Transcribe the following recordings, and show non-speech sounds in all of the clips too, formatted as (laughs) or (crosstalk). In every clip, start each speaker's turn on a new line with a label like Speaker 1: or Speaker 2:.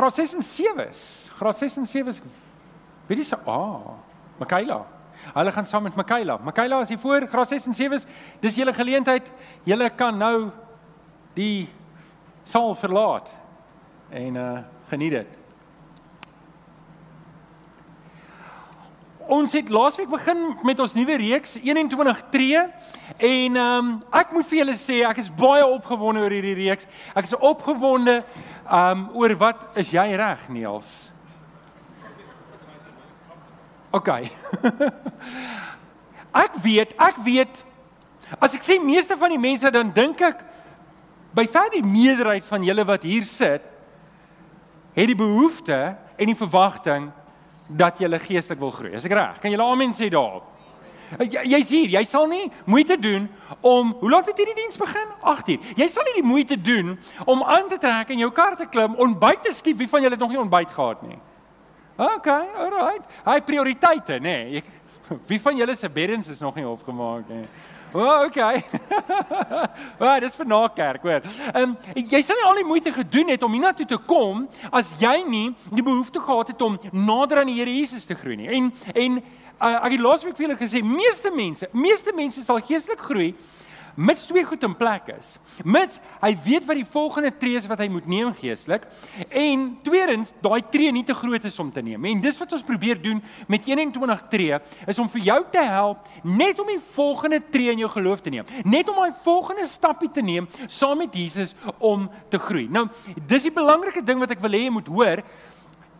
Speaker 1: Graad 6 en 7's. Graad 6 en 7's. Weet jy se ah, Mikaela. Hulle gaan saam met Mikaela. Mikaela is hier voor Graad 6 en 7's. Dis julle geleentheid. Julle kan nou die saal verlaat en uh geniet dit. Ons het laasweek begin met ons nuwe reeks 21 tree en ehm um, ek moet vir julle sê ek is baie opgewonde oor hierdie reeks. Ek is opgewonde ehm um, oor wat is jy reg Niels? OK. (laughs) ek weet, ek weet as ek sê meeste van die mense dan dink ek by ver die meerderheid van julle wat hier sit het die behoefte en die verwagting dat jy geestelik wil groei. Is ek reg? Kan jy amen sê daarop? Jy's hier, jy sal nie moeite doen om hoe laat het hierdie diens begin? 8uur. Jy sal nie die moeite doen om aan te trek en jou kar te klim, ontbyt te skiep. Wie van julle het nog nie ontbyt gehad nie? OK, alright. Hy prioriteite, nê. Nee. (laughs) Wie van julle se beddens is nog nie opgemaak nie? Oh, okay. (laughs) Ja, dis vir na kerk, hoor. Ehm um, jy sal nie al die moeite gedoen het om hiernatoe te kom as jy nie die behoefte gehad het om nader aan die Here Jesus te groei nie. En en uh, ek het laasweek vir julle gesê, meeste mense, meeste mense sal geestelik groei mits twee goed in plek is. Mits hy weet wat die volgende tree is wat hy moet neem geestelik en tweedens daai tree nie te groot is om te neem. En dis wat ons probeer doen met 21 tree is om vir jou te help net om die volgende tree in jou geloof te neem. Net om daai volgende stappie te neem saam met Jesus om te groei. Nou, dis die belangrike ding wat ek wil hê jy moet hoor.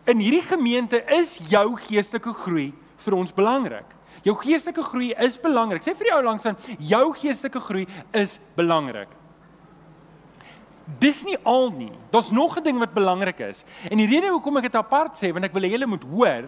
Speaker 1: In hierdie gemeente is jou geestelike groei vir ons belangrik. Jou geestelike groei is belangrik. Sê vir jou langs aan, jou geestelike groei is belangrik. Dis nie al nie. Daar's nog 'n ding wat belangrik is. En die rede hoekom ek dit apart sê, want ek wil hê julle moet hoor,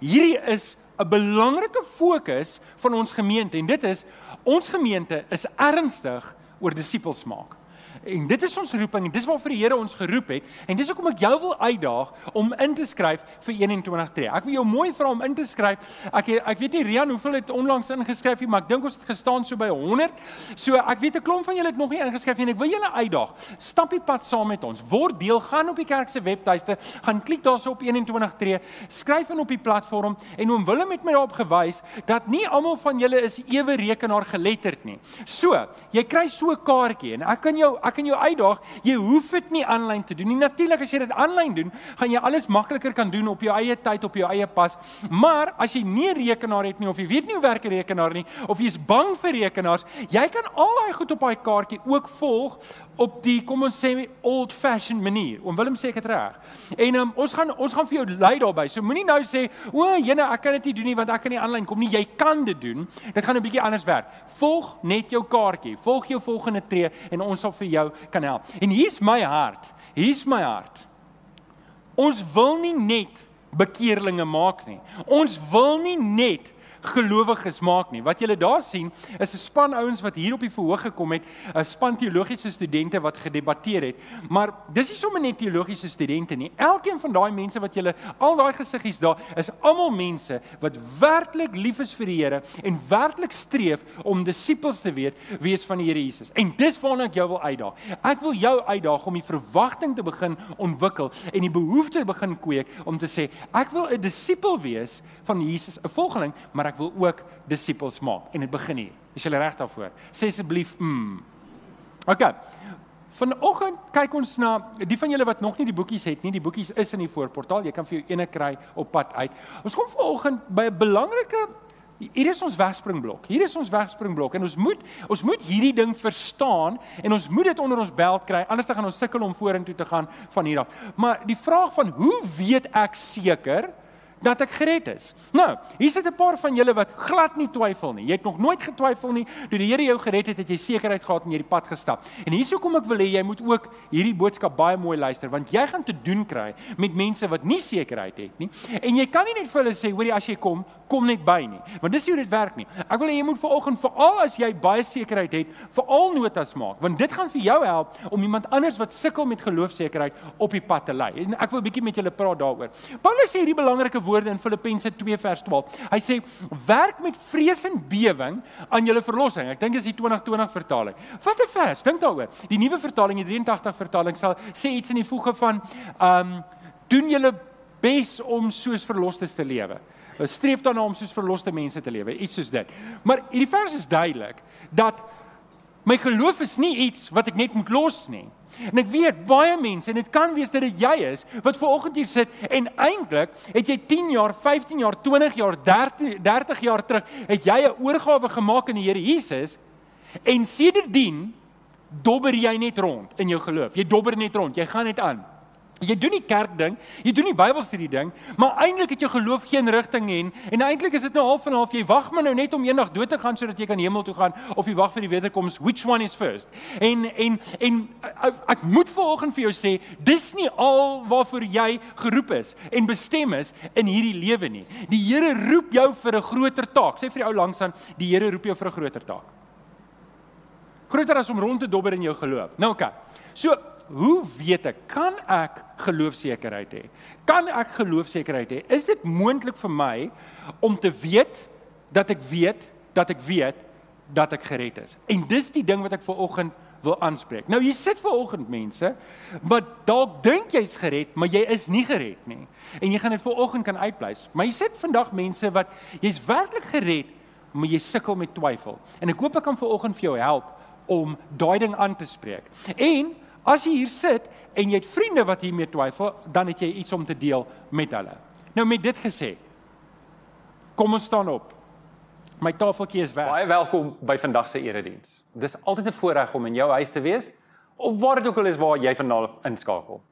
Speaker 1: hierdie is 'n belangrike fokus van ons gemeente en dit is ons gemeente is ernstig oor disippels maak. En dit is ons roeping en dis waarvoor die Here ons geroep het en dis hoekom ek jou wil uitdaag om in te skryf vir 21 tree. Ek wil jou mooi vra om in te skryf. Ek ek weet nie Rian hoeveel het onlangs ingeskryf nie, maar ek dink ons het gestaan so by 100. So ek weet 'n klomp van julle het nog nie ingeskryf nie en ek wil julle uitdaag. Stap die pad saam met ons. Word deel, gaan op die kerk se webtuiste, gaan klik daarso op 21 tree, skryf in op die platform en oom Willem het my daarop gewys dat nie almal van julle is ewe rekenaar geletterd nie. So, jy kry so 'n kaartjie en ek kan jou ek ek kan jou uitdaag, jy hoef dit nie aanlyn te doen nie. Natuurlik as jy dit aanlyn doen, gaan jy alles makliker kan doen op jou eie tyd, op jou eie pas. Maar as jy nie 'n rekenaar het nie of jy weet nie hoe werk 'n rekenaar nie of jy is bang vir rekenaars, jy kan al daai goed op daai kaartjie ook volg op die kom ons sê old fashioned manier. Oom Willem sê ek het reg. En um, ons gaan ons gaan vir jou lei daarbey. So moenie nou sê, "O, jene, ek kan dit nie doen nie want ek kan nie aanlyn kom nie." Jy kan dit doen. Dit gaan 'n bietjie anders werk. Volg net jou kaartjie. Volg jou volgende tree en ons sal vir jou kan help. En hier's my hart. Hier's my hart. Ons wil nie net bekeerlinge maak nie. Ons wil nie net gelowiges maak nie. Wat julle daar sien is 'n span ouens wat hier op die verhoog gekom het, 'n span teologiese studente wat gedebatteer het. Maar dis nie sommer net teologiese studente nie. Elkeen van daai mense wat julle al daai gesiggies daar is almal mense wat werklik lief is vir die Here en werklik streef om disippels te weet wees van die Here Jesus. En dis waarna ek jou wil uitdaag. Ek wil jou uitdaag om die verwagting te begin ontwikkel en die behoefte te begin kweek om te sê ek wil 'n disipel wees van Jesus, 'n volgeling, maar ek wil ook disippels maak en dit begin hier. Is jy reg daarvoor? Sê asseblief mm. OK. Vanoggend kyk ons na die van julle wat nog nie die boekies het nie. Die boekies is in die voorportaal. Jy kan vir jou ene kry op pad uit. Ons kom vanoggend by 'n belangrike hier is ons wegspringblok. Hier is ons wegspringblok en ons moet ons moet hierdie ding verstaan en ons moet dit onder ons beld kry. Anders dan gaan ons sukkel om vorentoe te gaan van hier af. Maar die vraag van hoe weet ek seker dat ek gered is. Nou, hier sit 'n paar van julle wat glad nie twyfel nie. Jy het nog nooit getwyfel nie. Toe die Here jou gered het, het jy sekerheid gehad en jy het die pad gestap. En hier's hoekom ek wil hê jy moet ook hierdie boodskap baie mooi luister, want jy gaan te doen kry met mense wat nie sekerheid het nie. En jy kan nie net vir hulle sê, hoorie, as jy kom, kom net by nie. Want dis nie hoe dit werk nie. Ek wil hê jy moet vanoggend veral as jy baie sekerheid het, veral notas maak, want dit gaan vir jou help om iemand anders wat sukkel met geloofsekerheid op die pad te lei. En ek wil bietjie met julle praat daaroor. Paulus sê hierdie belangrike woorde in Filippense 2 vers 12. Hy sê werk met vrees en bewering aan julle verlossing. Ek dink dis die 2020 vertaling. Wat 'n vers, dink daaroor. Die nuwe vertaling, die 83 vertaling sal sê iets in die voege van um doen julle bes om soos verlosters te lewe. Streef daarna om soos verloste mense te lewe, iets soos dit. Maar hierdie vers is duidelik dat my geloof is nie iets wat ek net moet los nie. En ek weet baie mense en dit kan wees dat dit jy is wat ver oggend hier sit en eintlik het jy 10 jaar, 15 jaar, 20 jaar, 30 30 jaar terug het jy 'n oorgawe gemaak aan die Here Jesus en sedertdien dobber jy net rond in jou geloof. Jy dobber net rond, jy gaan net aan. Jy doen nie kerk ding, jy doen nie Bybelstudie ding, maar eintlik het jou geloof geen rigting nie en, en eintlik is dit nou half en half jy wag maar nou net om eendag dood te gaan sodat jy kan hemel toe gaan of jy wag vir die wederkoms, which one is first? En en en ek, ek moet vanoggend vir jou sê, dis nie al waarvoor jy geroep is en bestem is in hierdie lewe nie. Die Here roep jou vir 'n groter taak. Sê vir die ou langs aan, die Here roep jou vir 'n groter taak. Groter as om rond te dobber in jou geloof. Nou oké. Okay. So hoe weet ek kan ek geloofsekerheid hê? Kan ek geloofsekerheid hê? Is dit moontlik vir my om te weet dat ek weet dat ek weet dat ek gered is? En dis die ding wat ek ver oggend wil aanspreek. Nou jy sit ver oggend mense wat dalk dink jy's gered, maar jy is nie gered nie. En jy gaan dit ver oggend kan uitbleis. Maar jy sit vandag mense wat jy's werklik gered, maar jy sukkel met twyfel. En ek hoop ek kan ver oggend vir jou help om daai ding aan te spreek. En As jy hier sit en jy het vriende wat hiermee twyfel, dan het jy iets om te deel met hulle. Nou met dit gesê, kom ons staan op. My tafeltjie is weg.
Speaker 2: Baie welkom by vandag se erediens. Dis altyd 'n voorreg om in jou huis te wees of waar dit ook al is waar jy vandaan inskakel.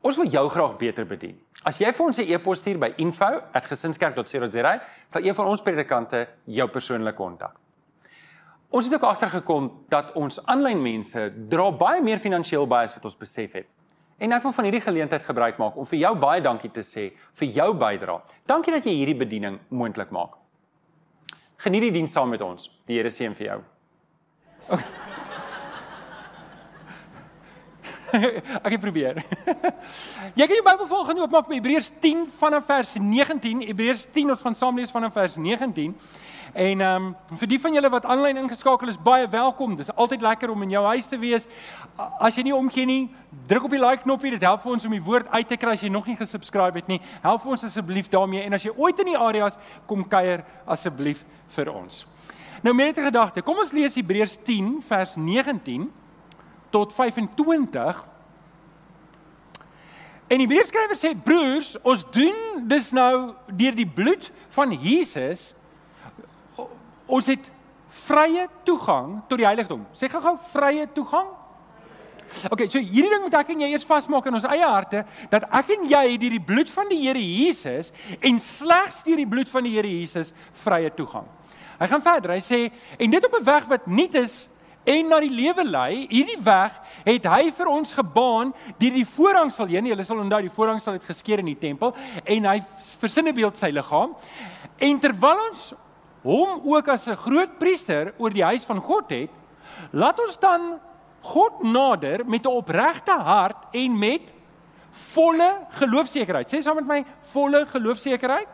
Speaker 2: Ons wil jou graag beter bedien. As jy vir ons 'n e-pos stuur by info@gesinskerk.co.za, sal een van ons predikante jou persoonlik kontak. Ons het ook agtergekom dat ons aanlyn mense dra baie meer finansiëel by as wat ons besef het. En ek wil van hierdie geleentheid gebruik maak om vir jou baie dankie te sê vir jou bydrae. Dankie dat jy hierdie bediening moontlik maak. Geniet die diens saam met ons. Die Here seën vir jou. Okay. (laughs) (laughs)
Speaker 1: ek het probeer. (laughs) jy kan jou Bybel volgende oopmaak by Hebreërs 10 vanaf vers 19. Hebreërs 10 ons gaan saam lees vanaf vers 19. En ehm um, vir die van julle wat aanlyn ingeskakel is, baie welkom. Dis altyd lekker om in jou huis te wees. As jy nie omgee nie, druk op die like knoppie. Dit help vir ons om die woord uit te kry as jy nog nie gesubscribe het nie. Help ons asseblief daarmee en as jy ooit in die areas kom kuier, asseblief vir ons. Nou met 'n gedagte. Kom ons lees Hebreërs 10 vers 19 tot 25. En die Hebreërskrywer sê broers, ons doen dis nou deur die bloed van Jesus ons het vrye toegang tot die heiligdom. Sê gou-gou vrye toegang. OK, so hierdie ding moet ek en jy eers vasmaak in ons eie harte dat ek en jy deur die bloed van die Here Jesus en slegs deur die bloed van die Here Jesus vrye toegang. Hy gaan verder. Hy sê en dit op 'n weg wat nie is en na die lewe lei. Hierdie weg het hy vir ons gebaan deur die voorhangsel heen. Jy sal onthou die voorhangsel het geskeur in die tempel en hy versinne beeld sy liggaam. En terwyl ons hom ook as 'n groot priester oor die huis van God het, laat ons dan God nader met 'n opregte hart en met volle geloofsekerheid. Sê saam met my volle geloofsekerheid.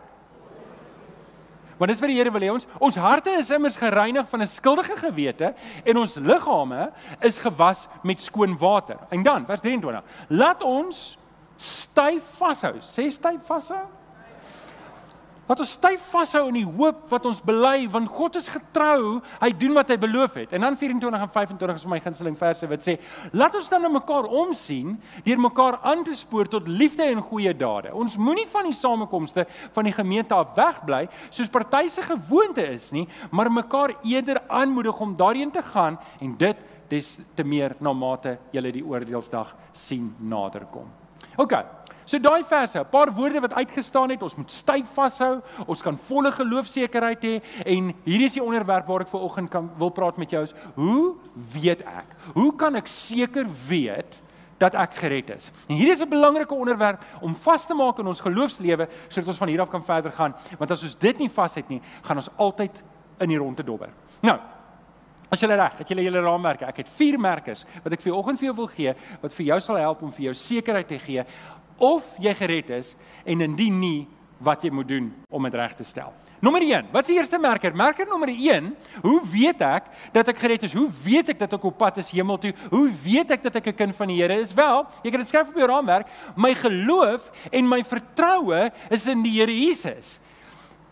Speaker 1: Want dis wat die Here wil hê ons ons harte is immers gereinig van 'n skuldige gewete en ons liggame is gewas met skoon water. En dan vers 23. Laat ons styf vashou. Sê styf vashou. Wat ons styf vashou in die hoop wat ons bely want God is getrou, hy doen wat hy beloof het. En dan 24 en 25 is my gunsteling verse wat sê: "Laat ons dan na mekaar omsien deur mekaar aan te spoor tot liefde en goeie dade. Ons moenie van die samekomste van die gemeente af wegbly soos party se gewoonte is nie, maar mekaar eerder aanmoedig om daarheen te gaan en dit des te meer na mate julle die oordeelsdag sien naderkom." OK. So daai verse, 'n paar woorde wat uitgestaan het, ons moet styf vashou, ons kan volle geloofsekerheid hê en hierdie is die onderwerp waar ek ver oggend kan wil praat met jou is, hoe weet ek? Hoe kan ek seker weet dat ek gered is? En hierdie is 'n belangrike onderwerp om vas te maak in ons geloofslewe sodat ons van hier af kan verder gaan, want as ons dit nie vas het nie, gaan ons altyd in die ronde dobber. Nou, As jy reg, het jy julle raamwerke. Ek het vier merkers wat ek vir oggend vir jou wil gee wat vir jou sal help om vir jou sekerheid te gee of jy gered is en indien nie wat jy moet doen om dit reg te stel. Nommer 1. Wat is die eerste merker? Merker nommer 1. Hoe weet ek dat ek gered is? Hoe weet ek dat ek op pad is hemel toe? Hoe weet ek dat ek 'n kind van die Here is? Wel, jy kan dit skryf op jou raamwerk. My geloof en my vertroue is in die Here Jesus.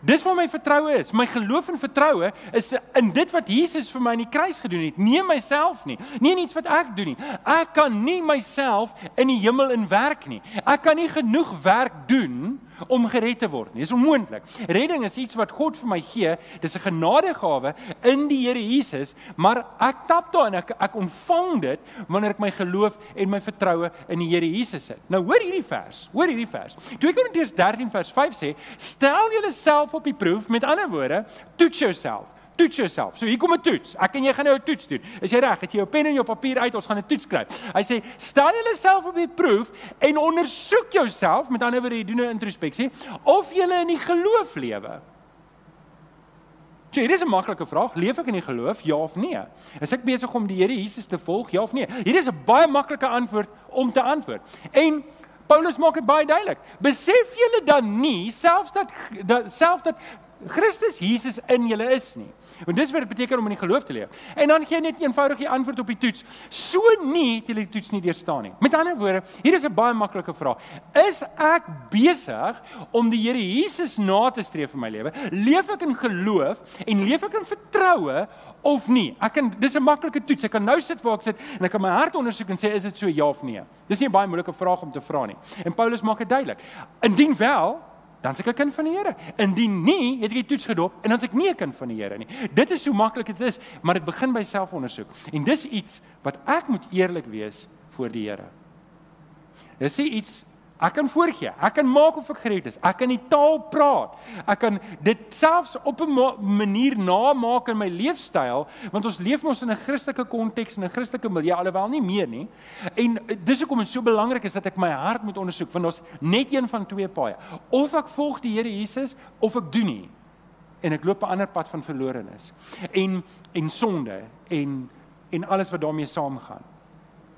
Speaker 1: Dis waar my vertroue is. My geloof en vertroue is in dit wat Jesus vir my aan die kruis gedoen het, nie myself nie. Nie iets wat ek doen nie. Ek kan nie myself in die hemel in werk nie. Ek kan nie genoeg werk doen om gered te word nie. Dis onmoontlik. Redding is iets wat God vir my gee. Dis 'n genadegawe in die Here Jesus, maar ek tap daarin ek ek ontvang dit wanneer ek my geloof en my vertroue in die Here Jesus het. Nou hoor hierdie vers. Hoor hierdie vers. 2 Korintiërs 13 vers 5 sê: "Stel julleself op die proef, met ander woorde, toets jouself." Toets jouself. So hier kom 'n toets. Ek en jy gaan nou 'n toets doen. Is jy reg? Het jy jou pen en jou papier uit? Ons gaan 'n toets skryf. Hy sê: "Stel jouself op die proef en ondersoek jouself, met ander woorde, jy doen 'n introspeksie, of jy in die geloof lewe." Jy, dit is 'n maklike vraag. Leef ek in die geloof? Ja of nee? Is ek besig om die Here Jesus te volg? Ja of nee? Hier is 'n baie maklike antwoord om te antwoord. En Paulus maak dit baie duidelik. Besef julle dan nie selfs dat dat selfs dat Christus Jesus in julle is nie. Want dis wat dit beteken om in die geloof te leef. En dan gee jy net eenvoudig die antwoord op die toets. So nie het jy die toets nie deurstaan nie. Met ander woorde, hier is 'n baie maklike vraag. Is ek besig om die Here Jesus na te streef in my lewe? Leef ek in geloof en leef ek in vertroue of nie? Ek kan dis 'n maklike toets. Ek kan nou sit waar ek sit en ek kan my hart ondersoek en sê is dit so ja of nee. Dis nie 'n baie moeilike vraag om te vra nie. En Paulus maak dit duidelik. Indien wel, dan se ek 'n kind van die Here. Indien nie, het ek die toets gedoop en dan se ek nie 'n kind van die Here nie. Dit is so maklik dit is, maar dit begin by selfondersoek. En dis iets wat ek moet eerlik wees voor die Here. Dis iets Ek kan voorgee. Ek kan maak of ek gered is. Ek kan die taal praat. Ek kan dit selfs op 'n manier namaak in my leefstyl, want ons leef mos in 'n Christelike konteks en 'n Christelike milieu alhoewel nie meer nie. En dis hoekom dit so belangrik is dat ek my hart moet ondersoek, want ons net een van twee paaie. Of ek volg die Here Jesus of ek doen nie. En ek loop 'n ander pad van verlorenes. En en sonde en en alles wat daarmee saamgaan.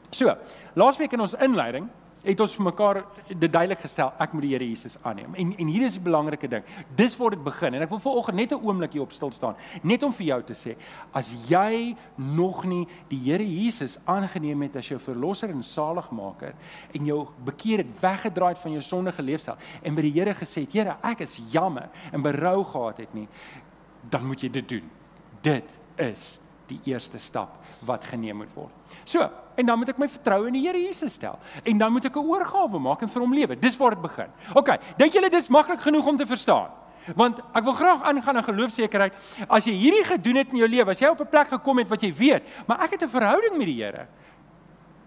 Speaker 1: So, laasweek in ons inleiding het ons vir mekaar dit duidelik gestel ek moet die Here Jesus aanneem. En en hier is die belangrike ding. Dis waar dit begin en ek wil vanoggend net 'n oomblik hier op stil staan net om vir jou te sê as jy nog nie die Here Jesus aangeneem het as jou verlosser en saligmaker en jou bekeer het weggedraai het van jou sondige leefstyl en by die Here gesê het Here ek is jammer en berou gehad het nie dan moet jy dit doen. Dit is die eerste stap wat geneem moet word. So, en dan moet ek my vertroue in die Here Jesus stel. En dan moet ek 'n oorgawe maak en vir hom lewe. Dis waar dit begin. OK, dink julle dis maklik genoeg om te verstaan? Want ek wil graag aangaan aan geloofsekerheid. As jy hierdie gedoen het in jou lewe, as jy op 'n plek gekom het wat jy weet, maar ek het 'n verhouding met die Here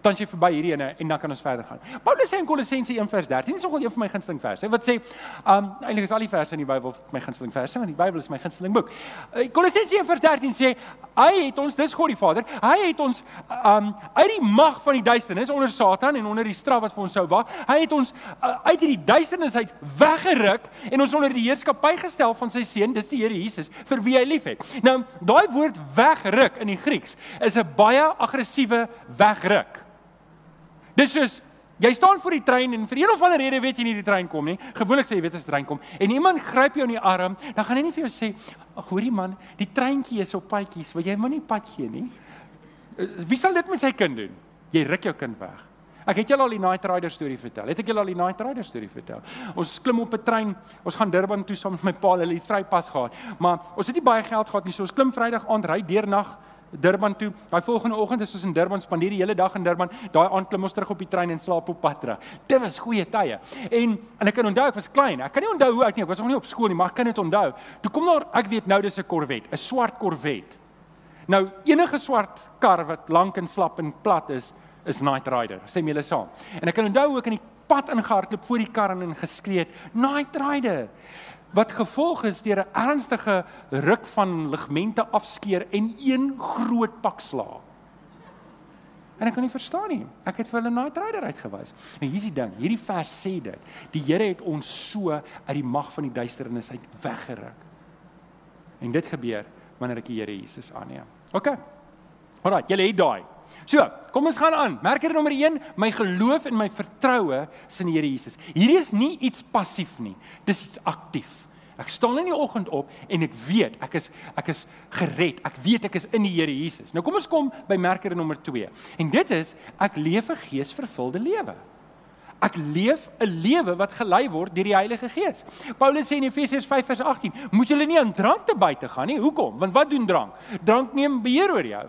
Speaker 1: dan jy verby hierdie ene en dan kan ons verder gaan. Paulus sê in Kolossense 1:13, dis nogal een van my gunsteling verse. Wat sê, um eintlik is al die verse in die Bybel my gunsteling verse, want die Bybel is my gunsteling boek. Uh, Kolossense 1:13 sê hy het ons, dis God die Vader, hy het ons um uit die mag van die duisternis onder Satan en onder die straf wat vir ons sou wag, hy het ons uh, uit hierdie duisternis uit weggeruk en ons onder die heerskappy gestel van sy seun, dis die Here Jesus, vir wie hy liefhet. Nou, daai woord wegruk in die Grieks is 'n baie aggressiewe wegruk. Dis soos jy staan voor die trein en vir een of ander rede weet jy nie die trein kom nie. Gewoonlik sê jy weet as die trein kom en iemand gryp jou in die arm, dan gaan hy nie vir jou sê, "Ag, hoorie man, die treintjie is op padjies, wil jy maar nie pad gee nie." Eh, wie sal dit met sy kind doen? Jy ruk jou kind weg. Ek het julle al die Night Rider storie vertel. Het ek julle al die Night Rider storie vertel? Ons klim op 'n trein, ons gaan Durban toe saam met my pa, hulle het vrypas gehad. Maar ons het nie baie geld gehad nie, so ons klim Vrydag aand ry deernag Durban toe. Daai volgende oggend is ons in Durban, spandeer die hele dag in Durban. Daai aand klim ons terug op die trein en slaap op pad terug. Dit was goeie tye. En en ek kan onthou ek was klein. Ek kan nie onthou hoe ek nie, ek was nog nie op skool nie, maar ek kan dit onthou. Toe kom daar, ek weet nou dis 'n Corvette, 'n swart Corvette. Nou enige swart kar wat lank en slap en plat is, is Night Rider. Stem julle saam? En ek kan onthou hoe ek in die pad ingehardloop voor die kar en geskree het, Night Rider wat gevolg is deur 'n ernstige ruk van ligamente afskeer en een groot pak slaag. En ek kan nie verstaan nie. Ek het vir hulle Night Rider uitgewys. En hier's die ding, hierdie vers sê dit. Die Here het ons so uit die mag van die duisternis uit weggeruk. En dit gebeur wanneer ek die Here Jesus aanneem. OK. Alraai, julle het daai. So, kom ons gaan aan. Merker nommer 1, my geloof en my vertroue is in die Here Jesus. Hierdie is nie iets passief nie. Dis iets aktief. Ek staan in die oggend op en ek weet ek is ek is gered. Ek weet ek is in die Here Jesus. Nou kom ons kom by merker nommer 2. En dit is ek leef 'n geesvervulde lewe. Ek leef 'n lewe wat gelei word deur die Heilige Gees. Paulus sê in Efesiërs 5:18, moet julle nie aan drank te buite gaan nie. Hoekom? Want wat doen drank? Drank neem beheer oor jou.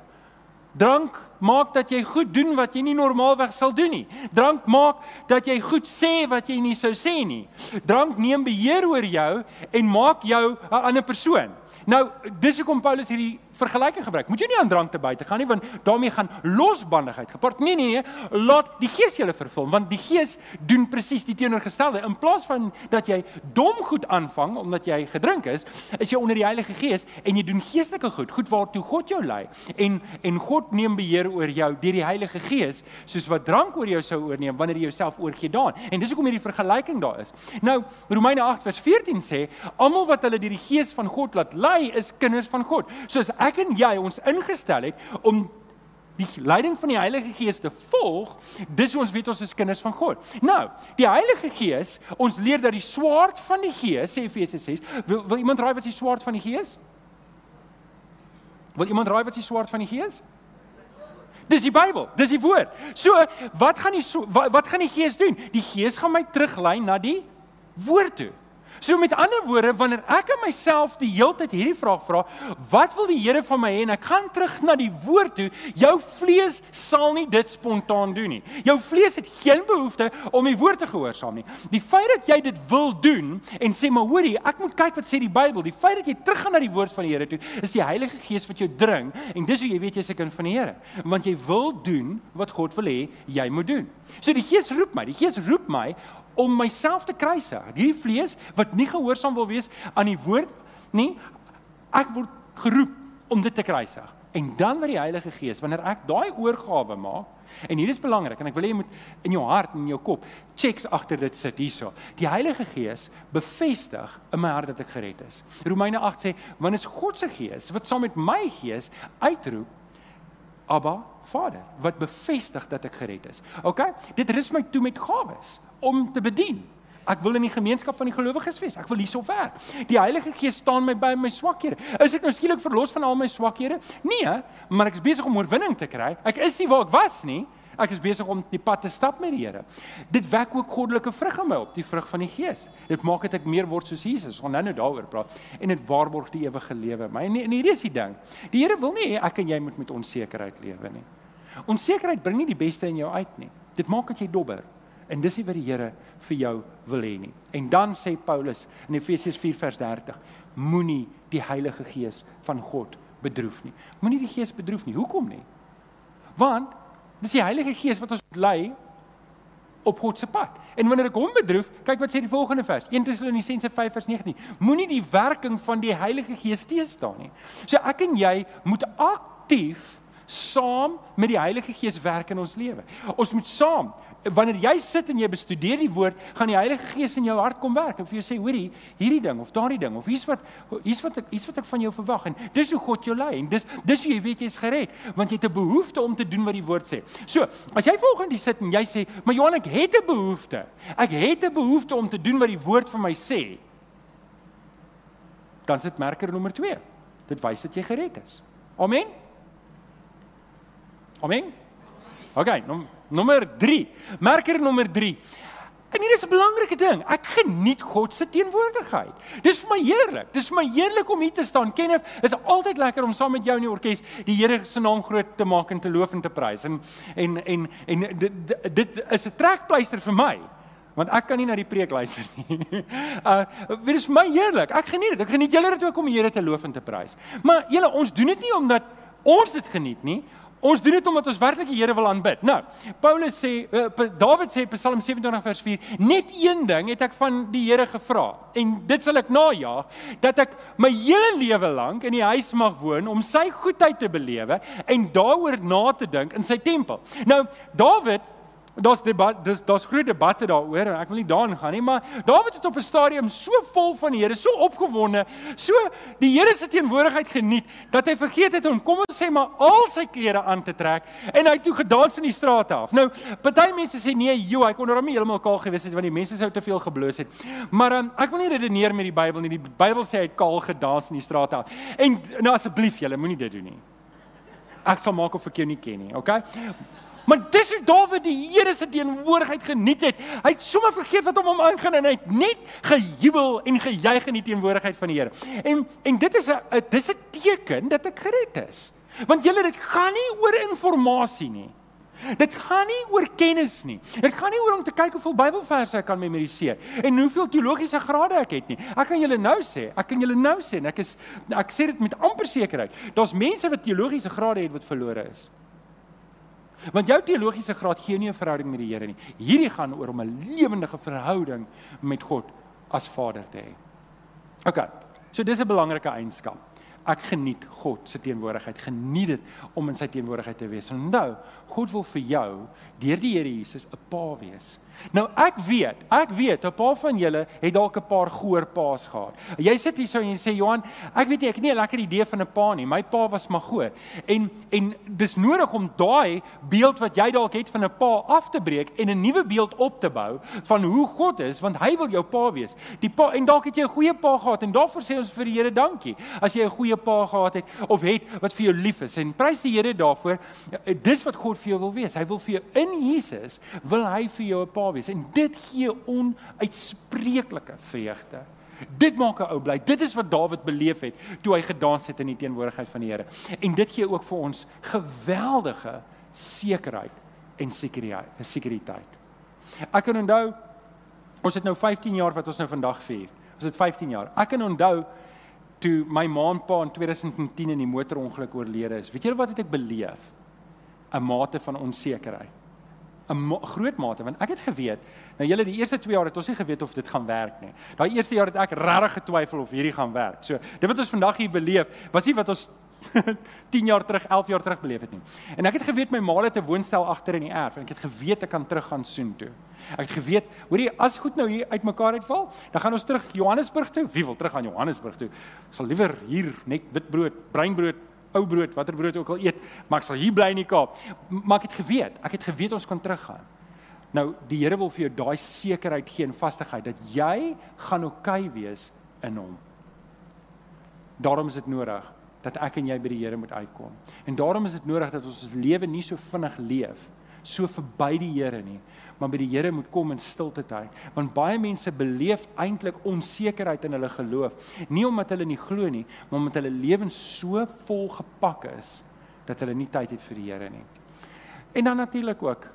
Speaker 1: Drank maak dat jy goed doen wat jy nie normaalweg sal doen nie. Drank maak dat jy goed sê wat jy nie sou sê nie. Drank neem beheer oor jou en maak jou 'n ander persoon. Nou, dis hoekom Paulus hierdie vergelyking gebruik. Moet jy nie aan drank te buite gaan nie want daarmee gaan losbandigheid gepaard. Nee nee nee, laat die Gees julle vervul want die Gees doen presies die teenoorgestelde. In plaas van dat jy dom goed aanvang omdat jy gedrink is, is jy onder die Heilige Gees en jy doen geestelike goed, goed waartoe God jou lei. En en God neem beheer oor jou deur die Heilige Gees, soos wat drank oor jou sou oorneem wanneer jy jouself oorgee daan. En dis hoekom hierdie vergelyking daar is. Nou Romeine 8 vers 14 sê, almal wat hulle deur die Gees van God laat lei, is kinders van God. Soos ek en jy ons ingestel het om die leiding van die Heilige Gees te volg, dis ons weet ons is kinders van God. Nou, die Heilige Gees, ons leer dat die swaard van die Gees, sê Efesiërs 6, wil, wil iemand raai wat is die swaard van die Gees? Wil iemand raai wat is die swaard van die Gees? Dis die Bybel, dis die woord. So, wat gaan die wat, wat gaan die Gees doen? Die Gees gaan my teruglei na die woord toe. So met ander woorde, wanneer ek aan myself die hele tyd hierdie vraag vra, wat wil die Here van my hê en ek gaan terug na die woord toe, jou vlees sal nie dit spontaan doen nie. Jou vlees het geen behoefte om die woord te gehoorsaam nie. Die feit dat jy dit wil doen en sê maar hoorie, ek moet kyk wat sê die Bybel, die feit dat jy teruggaan na die woord van die Here toe, is die Heilige Gees wat jou dring en dis hoe jy weet jy's 'n kind van die Here, want jy wil doen wat God wil hê jy moet doen. So die Gees roep my, die Gees roep my om myself te kruisig. Hierdie vlees wat nie gehoorsaam wil wees aan die woord nie, ek word geroep om dit te kruisig. En dan wat die Heilige Gees, wanneer ek daai oorgawe maak, en hier is belangrik en ek wil hê jy moet in jou hart en in jou kop checks agter dit sit hierso. Die Heilige Gees bevestig in my hart dat ek gered is. Romeine 8 sê, "Want is God se Gees wat saam met my gees uitroep, Abba, Vader, wat bevestig dat ek gered is." OK? Dit rus my toe met gawes om te bedien. Ek wil in die gemeenskap van die gelowiges wees. Ek wil hierso werk. Die Heilige Gees staan my by my swakhede. Is ek nou skielik verlos van al my swakhede? Nee, maar ek is besig om oorwinning te kry. Ek is nie waar ek was nie. Ek is besig om die pad te stap met die Here. Dit wek ook goddelike vrug in my op, die vrug van die Gees. Dit maak dit ek meer word soos Jesus. Ons gaan nou-nou daaroor praat. En dit waarborg die ewige lewe. My en hierdie is die ding. Die Here wil nie hê ek en jy moet met onsekerheid lewe nie. Onsekerheid bring nie die beste in jou uit nie. Dit maak dat jy dobber. En dis nie wat die Here vir jou wil hê nie. En dan sê Paulus in Efesiërs 4 vers 30: Moenie die Heilige Gees van God bedroef nie. Moenie die Gees bedroef nie. Hoekom nie? Want dis die Heilige Gees wat ons lei op God se pad. En wanneer ek hom bedroef, kyk wat sê die volgende vers. 1 Tessalonisense 5 vers 19. Moenie die werking van die Heilige Gees teëstaan nie. So ek en jy moet aktief saam met die Heilige Gees werk in ons lewe. Ons moet saam wanneer jy sit en jy bestudeer die woord, gaan die Heilige Gees in jou hart kom werk en vir jou sê, hoorie, hierdie ding of daardie ding of hier's wat hier's wat ek hier's wat ek van jou verwag en dis hoe God jou lei en dis dis hoe jy weet jy's gered want jy het 'n behoefte om te doen wat die woord sê. So, as jy volgende sit en jy sê, "Maar Johan, ek het 'n behoefte. Ek het 'n behoefte om te doen wat die woord vir my sê." Dan sit merker nommer 2. Dit wys dat jy gered is. Amen. Amen. OK, nou Nommer 3. Merker nommer 3. En hier is 'n belangrike ding. Ek geniet God se teenwoordigheid. Dis vir my heerlik. Dis vir my heerlik om hier te staan. Kenneth, is altyd lekker om saam met jou in die orkes die Here se naam groot te maak en te loof en te prys. En en en en dit dit is 'n trekpleister vir my. Want ek kan nie na die preek luister nie. (laughs) Uh, dit is my heerlik. Ek geniet dit. Ek geniet julle dit ook om die Here te loof en te prys. Maar julle, ons doen dit nie omdat ons dit geniet nie. Ons doen dit omdat ons werklik die Here wil aanbid. Nou, Paulus sê, uh, Dawid sê Psalm 27 vers 4, net een ding het ek van die Here gevra en dit sal ek najaag, dat ek my hele lewe lank in die huis mag woon om sy goedheid te belewe en daaroor na te dink in sy tempel. Nou, Dawid Daar's debat, dis daar's groot debatte daaroor en ek wil nie daarin gaan nie, maar Dawid het op 'n stadium so vol van die Here, so opgewonde, so die Here se teenwoordigheid geniet dat hy vergeet het om kom ons sê maar al sy klere aan te trek en hy het toe gedans in die strate af. Nou, party mense sê nee, joh, hy kon nou nie heeltemal kaal gewees het want die mense sou te veel gebloos het. Maar um, ek wil nie redeneer met die Bybel nie. Die Bybel sê hy het kaal gedans in die strate af. En nou asseblief julle, moenie dit doen nie. Ek sal maak of ek jou nie ken nie, okay? Maar dis hoe Dawid die Here se teenwoordigheid geniet het. Hy het sommer vergeet wat hom aangaan en hy het net gejubel en gejuig in die teenwoordigheid van die Here. En en dit is 'n dis 'n teken dat ek gered is. Want julle dit gaan nie oor inligting nie. Dit gaan nie oor kennis nie. Dit gaan nie oor om te kyk hoeveel Bybelverse ek kan memoriseer en hoeveel teologiese grade ek het nie. Ek kan julle nou sê, ek kan julle nou sê en ek is ek sê dit met amper sekerheid. Daar's mense wat teologiese grade het wat verlore is. Want jou teologiese graad gee nie 'n verhouding met die Here nie. Hierdie gaan oor om 'n lewendige verhouding met God as Vader te hê. OK. So dis 'n belangrike eienskap. Ek geniet God se teenwoordigheid. Geniet dit om in sy teenwoordigheid te wees. Onthou, God wil vir jou deur die Here Jesus 'n pa wees. Nou ek weet, ek weet 'n paar van julle het dalk 'n paar goorpaas gehad. Jy sit hier so en jy sê Johan, ek weet nie, ek het nie 'n lekker idee van 'n pa nie. My pa was maar goor. En en dis nodig om daai beeld wat jy dalk het van 'n pa af te breek en 'n nuwe beeld op te bou van hoe God is, want hy wil jou pa wees. Die pa en dalk het jy 'n goeie pa gehad en daarvoor sê ons vir die Here dankie. As jy 'n goeie pa gehad het of het wat vir jou lief is en prys die Here daarvoor. Dis wat God vir jou wil wees. Hy wil vir jou in Jesus wil hy vir jou 'n pa wees en dit gee onuitspreeklike vreugde. Dit maak 'n ou bly. Dit is wat Dawid beleef het toe hy gedans het in die teenwoordigheid van die Here. En dit gee ook vir ons geweldige sekerheid en sekuriteit, sekuriteit. Ek kan onthou ons het nou 15 jaar wat ons nou vandag vier. Ons het 15 jaar. Ek kan onthou toe my ma en pa in 2010 in die motorongeluk oorlede is. Weet julle wat het ek beleef? 'n Mate van onsekerheid. 'n groot mate want ek het geweet nou julle die eerste 2 jaar het ons nie geweet of dit gaan werk nie. Daai eerste jaar het ek regtig getwyfel of hierdie gaan werk. So dit wat ons vandag hier beleef, was nie wat ons (laughs) 10 jaar terug, 11 jaar terug beleef het nie. En ek het geweet my ma het 'n woonstel agter in die erf en ek het geweet ek kan terug gaan soen toe. Ek het geweet, hoorie, as goed nou hier uitmekaar uitval, dan gaan ons terug Johannesburg toe. Wie wil terug aan Johannesburg toe? Ek sal liewer hier net witbrood, breinbrood ou brood, watter brood ook al eet, maar ek sal hier bly in die Kaap. Maar ek het geweet, ek het geweet ons kan teruggaan. Nou die Here wil vir jou daai sekerheid gee en vastigheid dat jy gaan oukei okay wees in hom. Daarom is dit nodig dat ek en jy by die Here moet uitkom. En daarom is dit nodig dat ons ons lewe nie so vinnig leef, so verby die Here nie, maar by die Here moet kom in stilte tyd. Want baie mense beleef eintlik onsekerheid in hulle geloof. Nie omdat hulle nie glo nie maar omdat hulle lewens so vol gepak is dat hulle nie tyd het vir die Here nie. En dan natuurlik ook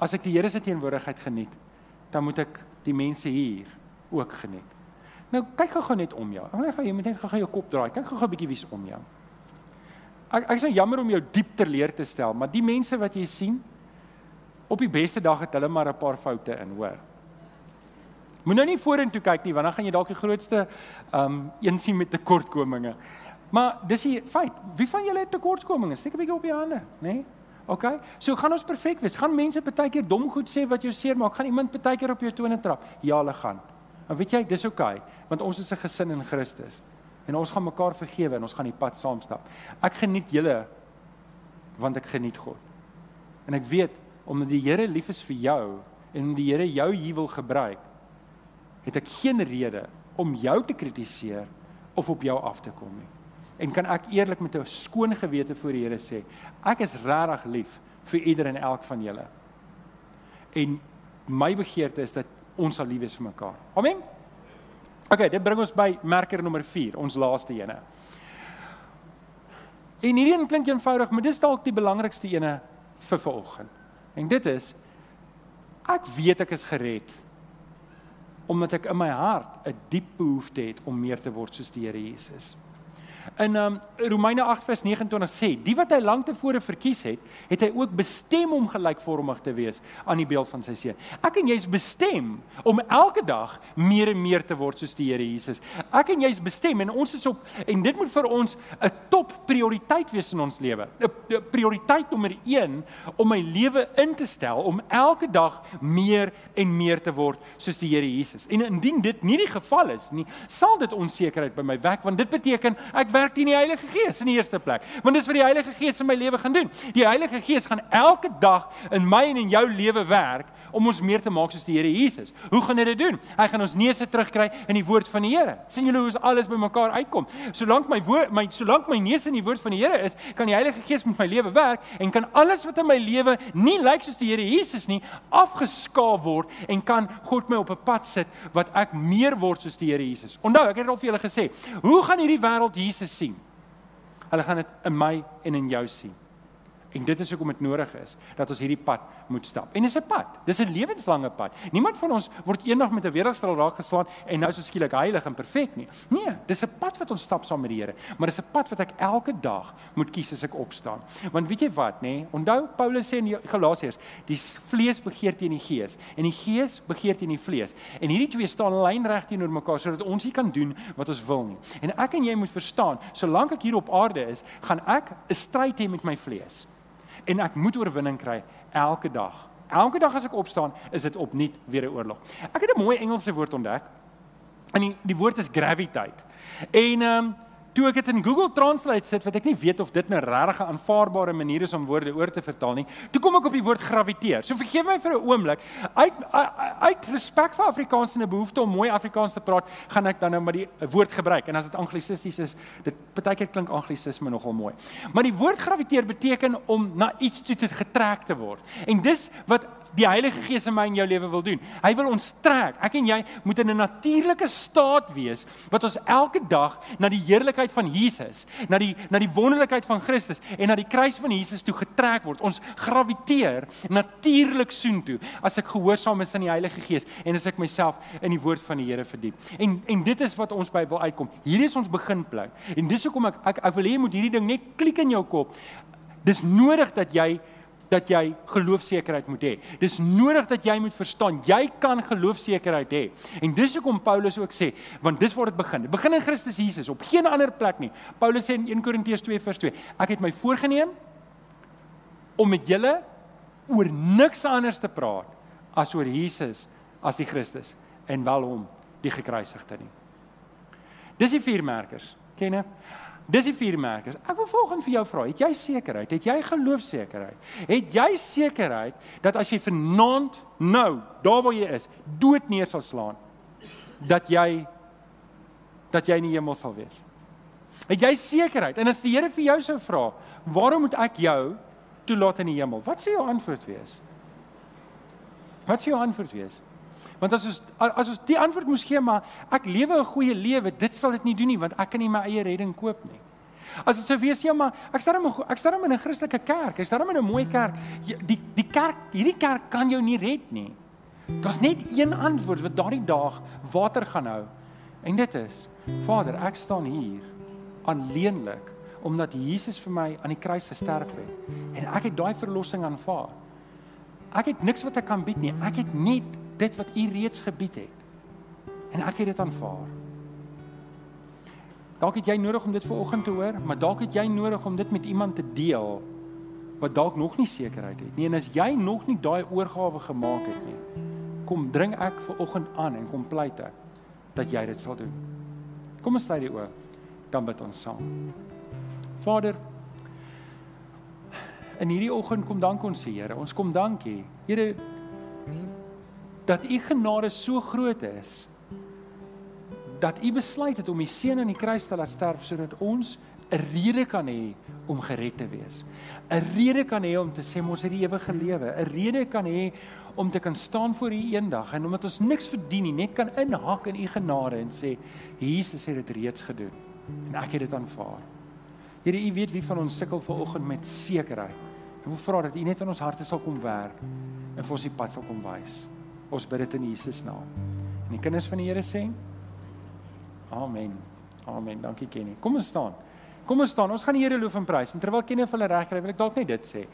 Speaker 1: as ek die Here se teenwoordigheid geniet dan moet ek die mense hier ook geniet. Nou kyk gou-gou net om jou. Ek wil net jy moet net gou-gou jou kop draai. Kyk gou-gou 'n bietjie wie's om jou. Ek ek is nou jammer om jou diep ter leer te stel maar die mense wat jy sien Op die beste dag het hulle maar 'n paar foute in, hoor. Moet nou nie vorentoe kyk nie, want dan gaan jy dalk die grootste um een sien met tekortkominge. Maar dis die feit. Wie van julle het tekortkominge? Steek 'n bietjie op die hande, né? Nee? OK. So gaan ons perfek wees. Gaan mense partykeer dom goed sê wat jou seermaak? Gaan iemand partykeer op jou tone trap? Ja, hulle gaan. En weet jy, dis OK, want ons is 'n gesin in Christus. En ons gaan mekaar vergewe en ons gaan die pad saam stap. Ek geniet julle want ek geniet God. En ek weet omdat die Here lief is vir jou en die Here jou hier wil gebruik, het ek geen rede om jou te kritiseer of op jou af te kom nie. En kan ek eerlik met 'n skoon gewete voor die Here sê, ek is regtig lief vir ieder en elk van julle. En my begeerte is dat ons sal lief wees vir mekaar. Amen. OK, dit bring ons by merker nommer 4, ons laaste ene. En hierdie een klink eenvoudig, maar dis dalk die belangrikste ene vir vanoggend. En dit is ek weet ek is gered omdat ek in my hart 'n diep behoefte het om meer te word soos die Here Jesus. In um, Romeine 8:29 sê, "Die wat hy lank tevore verkies het, het hy ook bestem om gelykvormig te wees aan die beeld van sy seun." Ek en jy is bestem om elke dag meer en meer te word soos die Here Jesus. Ek en jy is bestem en ons is op en dit moet vir ons 'n top prioriteit wees in ons lewe. 'n Prioriteit nommer 1 om my lewe in te stel om elke dag meer en meer te word soos die Here Jesus. En indien dit nie die geval is nie, sal dit onsekerheid by my wek want dit beteken ek werk teen die Heilige Gees in die eerste plek. Want dis wat die Heilige Gees in my lewe gaan doen. Die Heilige Gees gaan elke dag in my en in jou lewe werk om ons meer te maak soos die Here Jesus. Hoe gaan hy dit doen? Hy gaan ons neuse terugkry in die woord van die Here. sien julle hoe alles bymekaar uitkom? Solank my woord my solank my neuse in die woord van die Here is, kan die Heilige Gees met my lewe werk en kan alles wat in my lewe nie lyk soos die Here Jesus nie, afgeskaaf word en kan God my op 'n pad sit wat ek meer word soos die Here Jesus. Onthou, ek het al vir julle gesê, hoe gaan hierdie wêreld Jesus sien? Hulle gaan dit in my en in jou sien. En dit is hoekom dit nodig is dat ons hierdie pad moet stap. En dis 'n pad. Dis 'n lewenslange pad. Niemand van ons word eendag met 'n weerligstraal raak geslaan en nou so skielik heilig en perfek nie. Nee, dis 'n pad wat ons stap saam met die Here, maar dis 'n pad wat ek elke dag moet kies as ek opstaan. Want weet jy wat, nê? Onthou Paulus sê in Galasiërs, die vlees begeer teen die gees en die gees begeer teen die vlees. En hierdie twee staan lynreg teenoor mekaar sodat ons nie kan doen wat ons wil nie. En ek en jy moet verstaan, solank ek hier op aarde is, gaan ek 'n stryd hê met my vlees en ek moet oorwinning kry elke dag. Elke dag as ek opstaan, is dit opnuut weer 'n oorlog. Ek het 'n mooi Engelse woord ontdek. En die, die woord is gravitate. En ehm um, toe ek dit in Google Translate sit wat ek nie weet of dit 'n nou regte aanvaarbare manier is om woorde oor te vertaal nie. Toe kom ek op die woord graviteer. So vergeef my vir 'n oomblik. Uit uit respek vir Afrikaans en 'n behoefte om mooi Afrikaans te praat, gaan ek dan nou maar die woord gebruik. En as dit anglisisties is, dit partykeer klink anglisisme nogal mooi. Maar die woord graviteer beteken om na iets toe te getrek te word. En dis wat die Heilige Gees in my en jou lewe wil doen. Hy wil ons trek. Ek en jy moet in 'n natuurlike staat wees wat ons elke dag na die heerlikheid van Jesus, na die na die wonderlikheid van Christus en na die kruis van Jesus toe getrek word. Ons graviteer natuurlik soontoe as ek gehoorsaam is aan die Heilige Gees en as ek myself in die woord van die Here verdiep. En en dit is wat ons by wil uitkom. Hierdie is ons beginplek. En dis hoekom ek ek, ek wil hê jy moet hierdie ding net klik in jou kop. Dis nodig dat jy dat jy geloofsekerheid moet hê. Dis nodig dat jy moet verstaan jy kan geloofsekerheid hê. En dis hoekom Paulus ook sê, want dis waar dit begin. Dit begin in Christus Jesus, op geen ander plek nie. Paulus sê in 1 Korintiërs 2 vers 2, ek het my voorgenem om met julle oor niks anders te praat as oor Jesus as die Christus en wel hom die gekruisigde nie. Dis die vier merkers. Ken jy? Dis die vier merkers. Ek wil volgens vir jou vra, het jy sekerheid? Het jy geloofsekerheid? Het jy sekerheid dat as jy vanaand nou, daar waar jy is, dood neer sal slaan, dat jy dat jy in die hemel sal wees? Het jy sekerheid? En as die Here vir jou sou vra, waarom moet ek jou toelaat in die hemel? Wat sou jou antwoord wees? Wat sou jou antwoord wees? Want as ons as ons die antwoord moes gee maar ek lewe 'n goeie lewe, dit sal dit nie doen nie want ek kan nie my eie redding koop nie. As dit sou wees ja maar ek staan in ek staan in 'n Christelike kerk, ek staan in 'n mooi kerk. Die die kerk, hierdie kerk kan jou nie red nie. Daar's net een antwoord wat daardie dag water gaan hou. En dit is: Vader, ek staan hier alleenlik omdat Jesus vir my aan die kruis gesterf het en ek het daai verlossing aanvaar. Ek het niks wat ek kan bied nie. Ek het net dit wat U reeds gebied het. En ek het dit aanvaar. Dalk het jy nodig om dit vanoggend te hoor, maar dalk het jy nodig om dit met iemand te deel wat dalk nog nie sekerheid het nie. En as jy nog nie daai oorgawe gemaak het nie, kom dring ek vanoggend aan en kom pleit ek dat jy dit sal doen. Kom ons sluit die oë. Dan bid ons saam. Vader, in hierdie oggend kom dank ons Here. Ons kom dankie. Here, dat u genade so groot is dat u besluit het om u seun aan die kruis te laat sterf sodat ons 'n rede kan hê om gered te wees. 'n Rede kan hê om te sê ons het die ewige lewe, 'n rede kan hê om te kan staan voor u eendag en omdat ons niks verdien nie, net kan inhak in u genade en sê Jesus het dit reeds gedoen en ek het dit aanvaar. Here, u weet wie van ons sukkel ver oggend met sekerheid. Ek wil vra dat u net in ons harte sal kom werk en vir ons die pad sal kom wys. Ons bid dit in Jesus naam. En die kinders van die Here sê: Amen. Amen. Dankie Kenny. Kom ons staan. Kom ons staan, ons gaan die Here loof en prys. En terwyl Kenneth hulle regkry, wil ek dalk net dit sê.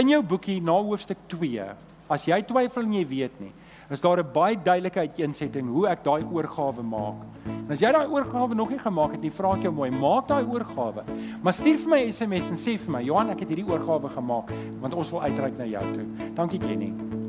Speaker 1: In jou boekie na hoofstuk 2, as jy twyfel en jy weet nie, is daar 'n baie duidelike uiteensetting hoe ek daai oorgawe maak. En as jy daai oorgawe nog nie gemaak het nie, vra ek jou mooi, maak daai oorgawe. Maar stuur vir my SMS en sê vir my, Johan, ek het hierdie oorgawe gemaak want ons wil uitreik na jou toe. Dankie Kenny.